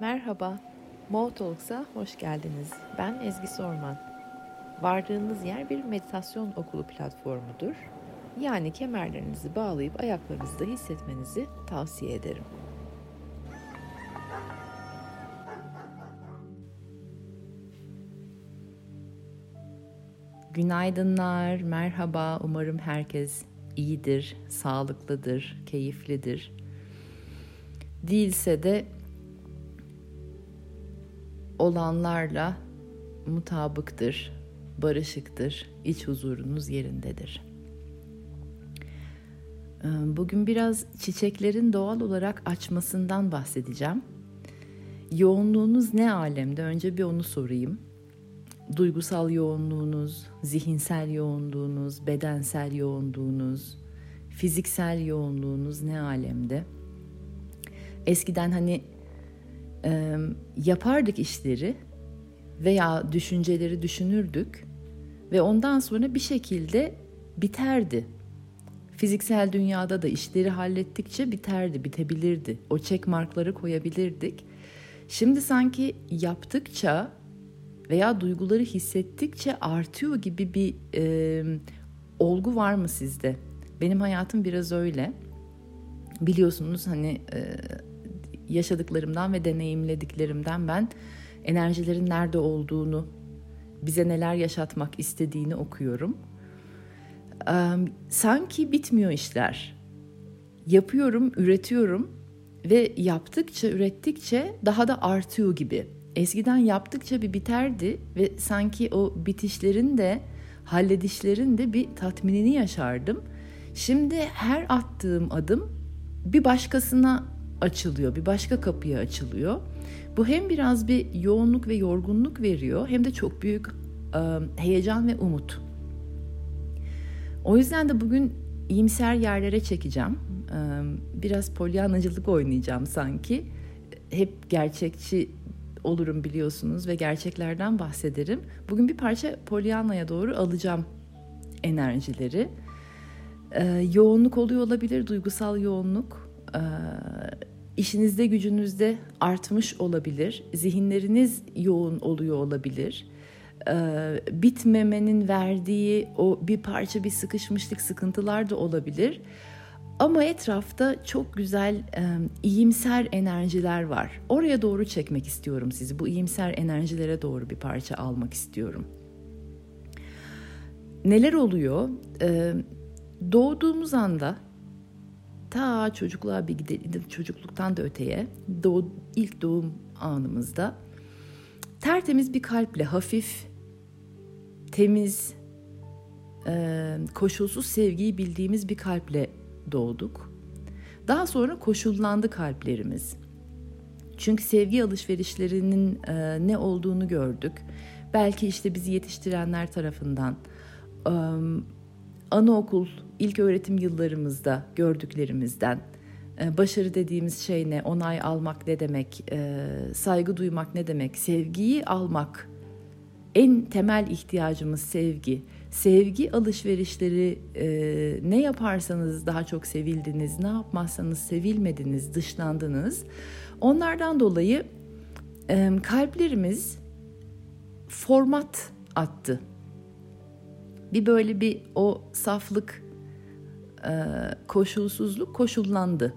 Merhaba, Mo Talks'a hoş geldiniz. Ben Ezgi Sorman. Vardığınız yer bir meditasyon okulu platformudur. Yani kemerlerinizi bağlayıp ayaklarınızda hissetmenizi tavsiye ederim. Günaydınlar, merhaba. Umarım herkes iyidir, sağlıklıdır, keyiflidir. Değilse de olanlarla mutabıktır, barışıktır, iç huzurunuz yerindedir. Ee, bugün biraz çiçeklerin doğal olarak açmasından bahsedeceğim. Yoğunluğunuz ne alemde? Önce bir onu sorayım. Duygusal yoğunluğunuz, zihinsel yoğunluğunuz, bedensel yoğunluğunuz, fiziksel yoğunluğunuz ne alemde? Eskiden hani e, yapardık işleri veya düşünceleri düşünürdük ve ondan sonra bir şekilde biterdi. Fiziksel dünyada da işleri hallettikçe biterdi, bitebilirdi. O çek markları koyabilirdik. Şimdi sanki yaptıkça veya duyguları hissettikçe artıyor gibi bir e, olgu var mı sizde? Benim hayatım biraz öyle. Biliyorsunuz hani e, yaşadıklarımdan ve deneyimlediklerimden ben enerjilerin nerede olduğunu, bize neler yaşatmak istediğini okuyorum. sanki bitmiyor işler. Yapıyorum, üretiyorum ve yaptıkça, ürettikçe daha da artıyor gibi. Eskiden yaptıkça bir biterdi ve sanki o bitişlerin de halledişlerin de bir tatminini yaşardım. Şimdi her attığım adım bir başkasına açılıyor, bir başka kapıya açılıyor. Bu hem biraz bir yoğunluk ve yorgunluk veriyor hem de çok büyük heyecan ve umut. O yüzden de bugün iyimser yerlere çekeceğim. Biraz polyanacılık oynayacağım sanki. Hep gerçekçi olurum biliyorsunuz ve gerçeklerden bahsederim. Bugün bir parça polyanaya doğru alacağım enerjileri. Yoğunluk oluyor olabilir, duygusal yoğunluk. İşinizde gücünüzde artmış olabilir. Zihinleriniz yoğun oluyor olabilir. Ee, bitmemenin verdiği o bir parça bir sıkışmışlık sıkıntılar da olabilir. Ama etrafta çok güzel e, iyimser enerjiler var. Oraya doğru çekmek istiyorum sizi. Bu iyimser enerjilere doğru bir parça almak istiyorum. Neler oluyor? Ee, doğduğumuz anda ta çocukluğa bir gidelim, çocukluktan da öteye doğ, ilk doğum anımızda tertemiz bir kalple hafif, temiz, e, koşulsuz sevgiyi bildiğimiz bir kalple doğduk. Daha sonra koşullandı kalplerimiz. Çünkü sevgi alışverişlerinin e, ne olduğunu gördük. Belki işte bizi yetiştirenler tarafından e, anaokul, ilk öğretim yıllarımızda gördüklerimizden e, başarı dediğimiz şey ne, onay almak ne demek, e, saygı duymak ne demek, sevgiyi almak en temel ihtiyacımız sevgi. Sevgi alışverişleri e, ne yaparsanız daha çok sevildiniz, ne yapmazsanız sevilmediniz, dışlandınız. Onlardan dolayı kalplerimiz format attı bir böyle bir o saflık, e, koşulsuzluk koşullandı.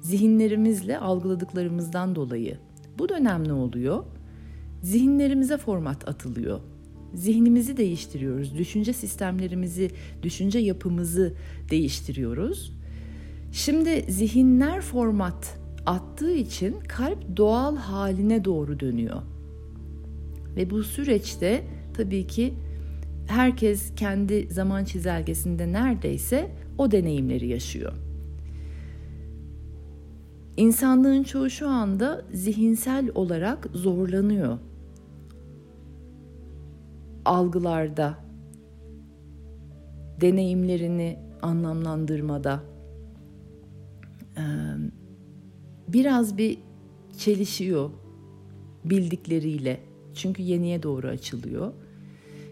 Zihinlerimizle algıladıklarımızdan dolayı. Bu dönem ne oluyor? Zihinlerimize format atılıyor. Zihnimizi değiştiriyoruz. Düşünce sistemlerimizi, düşünce yapımızı değiştiriyoruz. Şimdi zihinler format attığı için kalp doğal haline doğru dönüyor. Ve bu süreçte tabii ki herkes kendi zaman çizelgesinde neredeyse o deneyimleri yaşıyor. İnsanlığın çoğu şu anda zihinsel olarak zorlanıyor. Algılarda, deneyimlerini anlamlandırmada biraz bir çelişiyor bildikleriyle. Çünkü yeniye doğru açılıyor.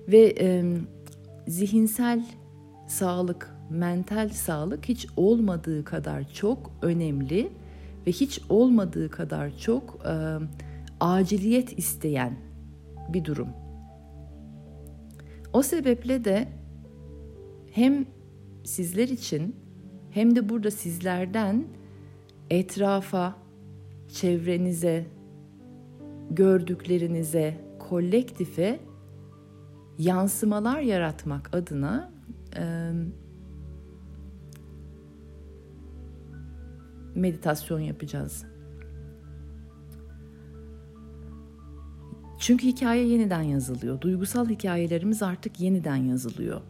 Ve e, zihinsel sağlık, mental sağlık hiç olmadığı kadar çok önemli ve hiç olmadığı kadar çok e, aciliyet isteyen bir durum. O sebeple de hem sizler için hem de burada sizlerden etrafa, çevrenize, gördüklerinize, kolektife yansımalar yaratmak adına e, meditasyon yapacağız. Çünkü hikaye yeniden yazılıyor. Duygusal hikayelerimiz artık yeniden yazılıyor.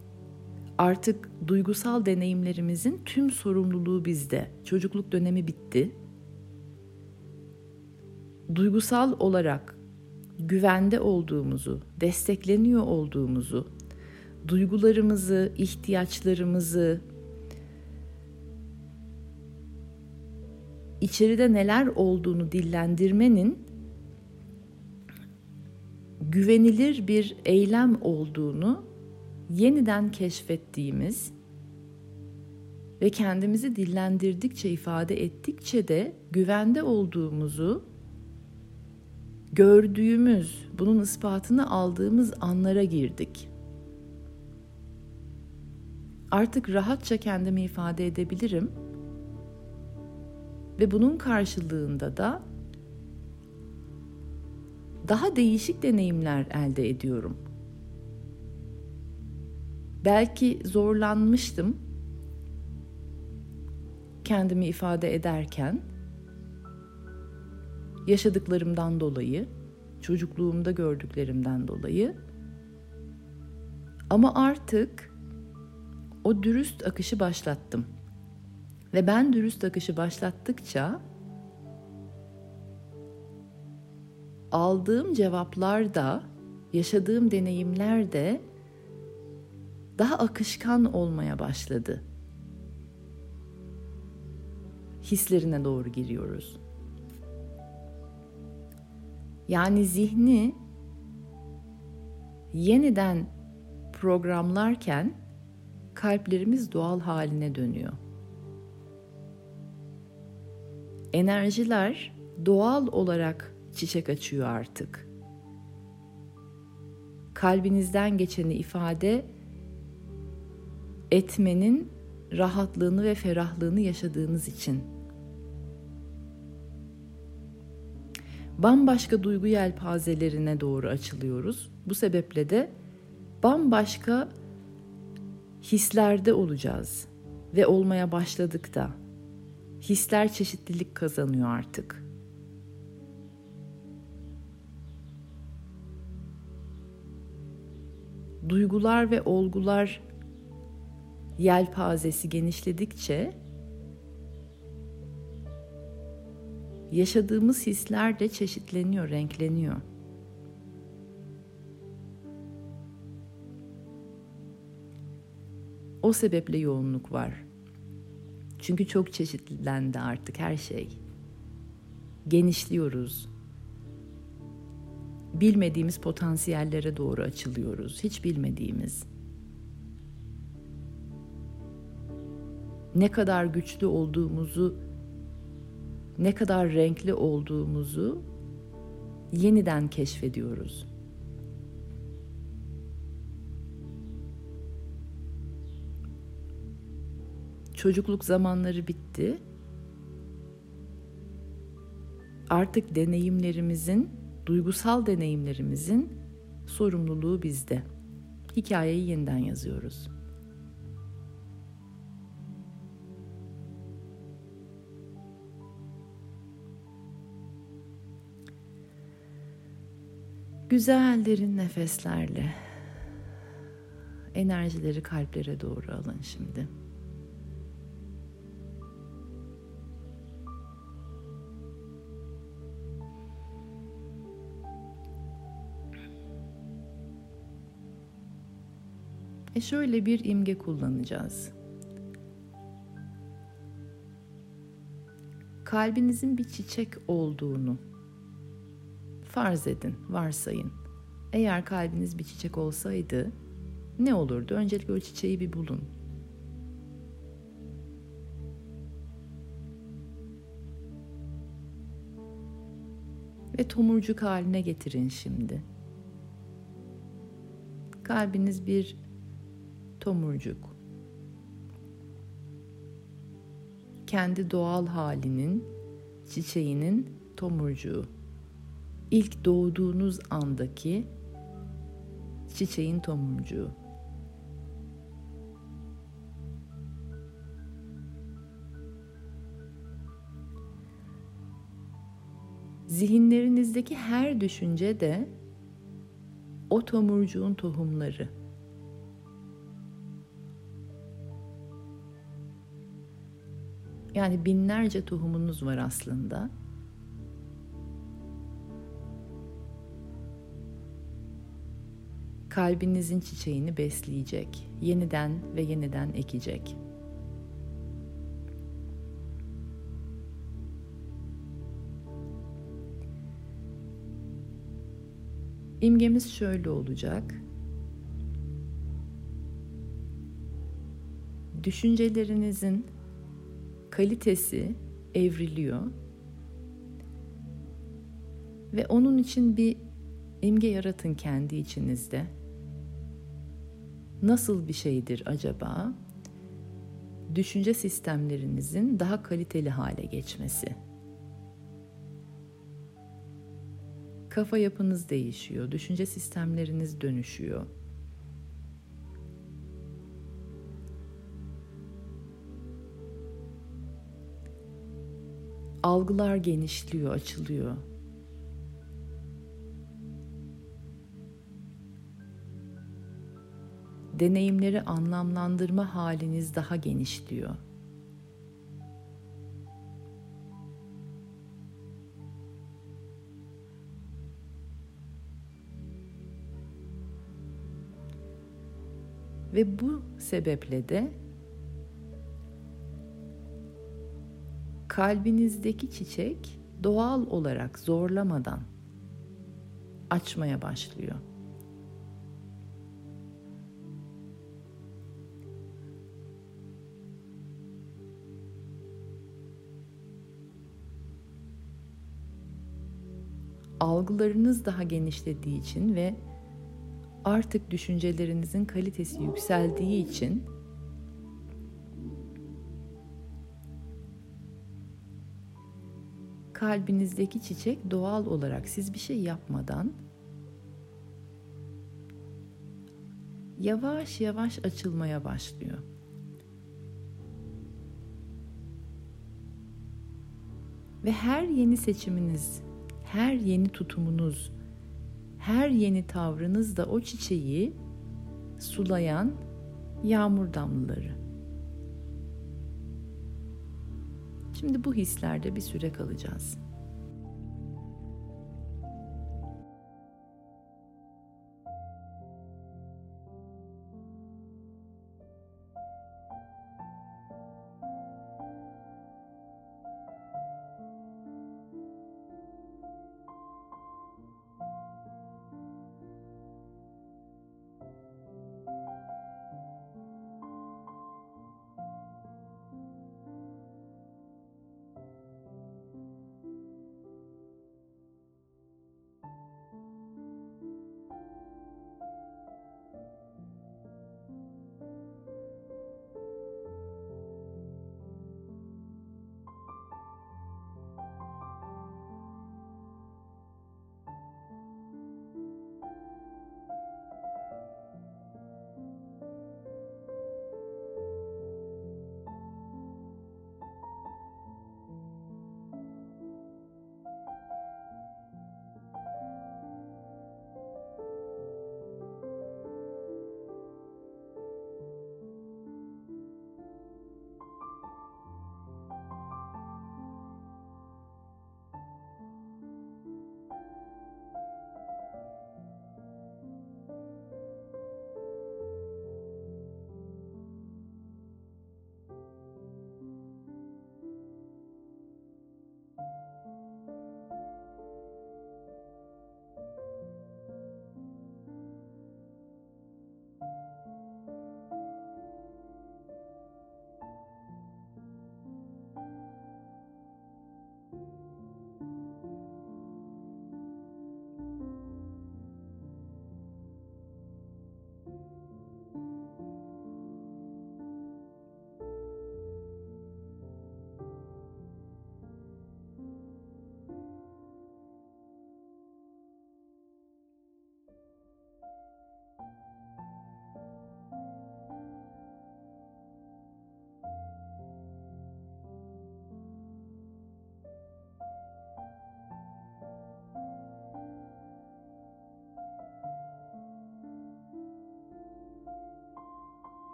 Artık duygusal deneyimlerimizin tüm sorumluluğu bizde. Çocukluk dönemi bitti. Duygusal olarak güvende olduğumuzu, destekleniyor olduğumuzu, duygularımızı, ihtiyaçlarımızı, içeride neler olduğunu dillendirmenin güvenilir bir eylem olduğunu yeniden keşfettiğimiz ve kendimizi dillendirdikçe, ifade ettikçe de güvende olduğumuzu gördüğümüz, bunun ispatını aldığımız anlara girdik. Artık rahatça kendimi ifade edebilirim ve bunun karşılığında da daha değişik deneyimler elde ediyorum. Belki zorlanmıştım kendimi ifade ederken yaşadıklarımdan dolayı, çocukluğumda gördüklerimden dolayı. Ama artık o dürüst akışı başlattım. Ve ben dürüst akışı başlattıkça aldığım cevaplar da, yaşadığım deneyimler de daha akışkan olmaya başladı. Hislerine doğru giriyoruz. Yani zihni yeniden programlarken kalplerimiz doğal haline dönüyor. Enerjiler doğal olarak çiçek açıyor artık. Kalbinizden geçeni ifade etmenin rahatlığını ve ferahlığını yaşadığınız için bambaşka duygu yelpazelerine doğru açılıyoruz. Bu sebeple de bambaşka hislerde olacağız ve olmaya başladık da. Hisler çeşitlilik kazanıyor artık. Duygular ve olgular yelpazesi genişledikçe yaşadığımız hisler de çeşitleniyor, renkleniyor. O sebeple yoğunluk var. Çünkü çok çeşitlendi artık her şey. Genişliyoruz. Bilmediğimiz potansiyellere doğru açılıyoruz. Hiç bilmediğimiz. Ne kadar güçlü olduğumuzu ne kadar renkli olduğumuzu yeniden keşfediyoruz. Çocukluk zamanları bitti. Artık deneyimlerimizin, duygusal deneyimlerimizin sorumluluğu bizde. Hikayeyi yeniden yazıyoruz. Güzel derin nefeslerle enerjileri kalplere doğru alın şimdi. E şöyle bir imge kullanacağız. Kalbinizin bir çiçek olduğunu Farz edin, varsayın. Eğer kalbiniz bir çiçek olsaydı ne olurdu? Öncelikle o çiçeği bir bulun. ve tomurcuk haline getirin şimdi. Kalbiniz bir tomurcuk. Kendi doğal halinin, çiçeğinin tomurcuğu. İlk doğduğunuz andaki çiçeğin tomurcuğu. Zihinlerinizdeki her düşünce de o tomurcuğun tohumları. Yani binlerce tohumunuz var aslında. Kalbinizin çiçeğini besleyecek, yeniden ve yeniden ekecek. İmgemiz şöyle olacak. Düşüncelerinizin kalitesi evriliyor. Ve onun için bir imge yaratın kendi içinizde. Nasıl bir şeydir acaba? Düşünce sistemlerinizin daha kaliteli hale geçmesi. Kafa yapınız değişiyor, düşünce sistemleriniz dönüşüyor. Algılar genişliyor, açılıyor. Deneyimleri anlamlandırma haliniz daha genişliyor. Ve bu sebeple de kalbinizdeki çiçek doğal olarak zorlamadan açmaya başlıyor. Algılarınız daha genişlediği için ve artık düşüncelerinizin kalitesi yükseldiği için kalbinizdeki çiçek doğal olarak siz bir şey yapmadan yavaş yavaş açılmaya başlıyor. Ve her yeni seçiminiz, her yeni tutumunuz, her yeni tavrınız da o çiçeği sulayan yağmur damlaları. Şimdi bu hislerde bir süre kalacağız.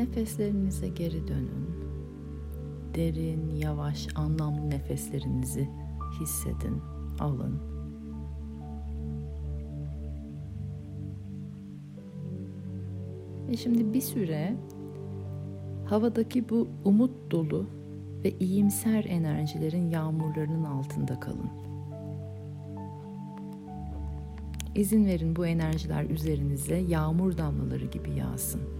Nefeslerinize geri dönün. Derin, yavaş, anlamlı nefeslerinizi hissedin, alın. Ve şimdi bir süre havadaki bu umut dolu ve iyimser enerjilerin yağmurlarının altında kalın. İzin verin bu enerjiler üzerinize yağmur damlaları gibi yağsın.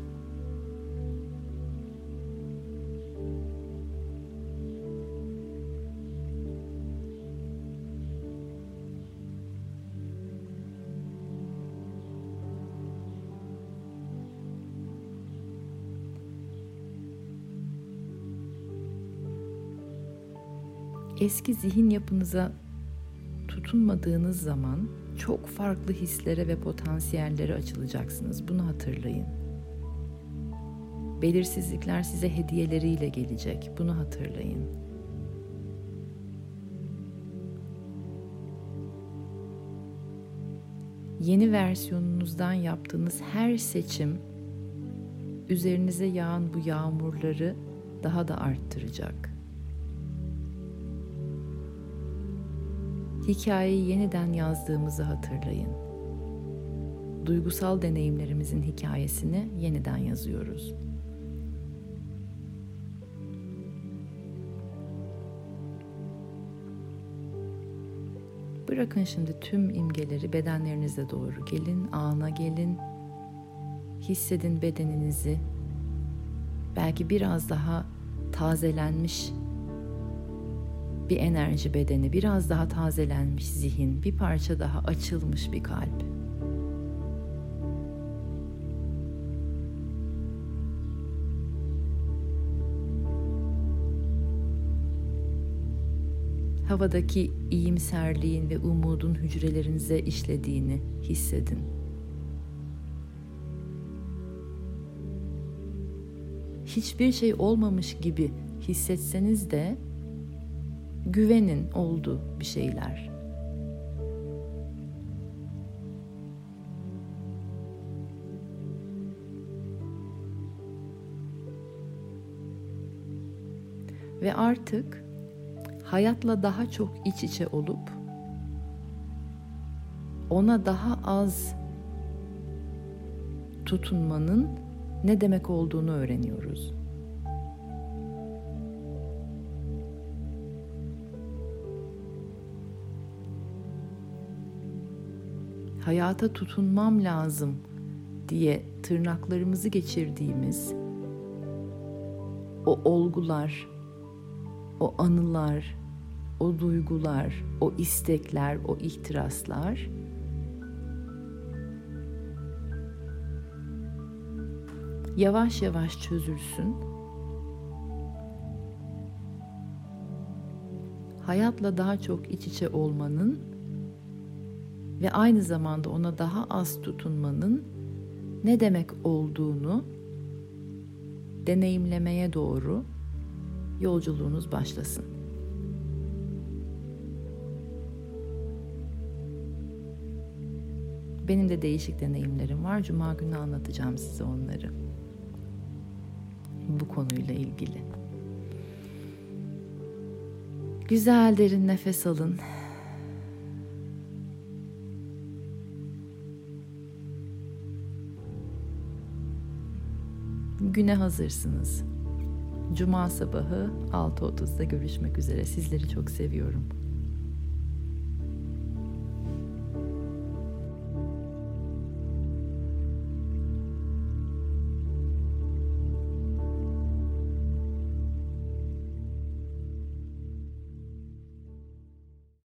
Eski zihin yapınıza tutunmadığınız zaman çok farklı hislere ve potansiyellere açılacaksınız. Bunu hatırlayın. Belirsizlikler size hediyeleriyle gelecek. Bunu hatırlayın. Yeni versiyonunuzdan yaptığınız her seçim üzerinize yağan bu yağmurları daha da arttıracak. Hikayeyi yeniden yazdığımızı hatırlayın. Duygusal deneyimlerimizin hikayesini yeniden yazıyoruz. Bırakın şimdi tüm imgeleri bedenlerinize doğru gelin, ana gelin. Hissedin bedeninizi. Belki biraz daha tazelenmiş bir enerji bedeni, biraz daha tazelenmiş zihin, bir parça daha açılmış bir kalp. Havadaki iyimserliğin ve umudun hücrelerinize işlediğini hissedin. Hiçbir şey olmamış gibi hissetseniz de güvenin oldu bir şeyler. Ve artık hayatla daha çok iç içe olup ona daha az tutunmanın ne demek olduğunu öğreniyoruz. Hayata tutunmam lazım diye tırnaklarımızı geçirdiğimiz o olgular, o anılar, o duygular, o istekler, o ihtiraslar yavaş yavaş çözülsün. Hayatla daha çok iç içe olmanın ve aynı zamanda ona daha az tutunmanın ne demek olduğunu deneyimlemeye doğru yolculuğunuz başlasın. Benim de değişik deneyimlerim var. Cuma günü anlatacağım size onları. Bu konuyla ilgili. Güzel derin nefes alın. Güne hazırsınız. Cuma sabahı 6.30'da görüşmek üzere. Sizleri çok seviyorum.